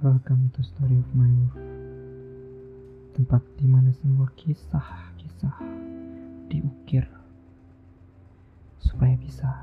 Welcome to Story of My Life. Tempat di mana semua kisah-kisah diukir Supaya bisa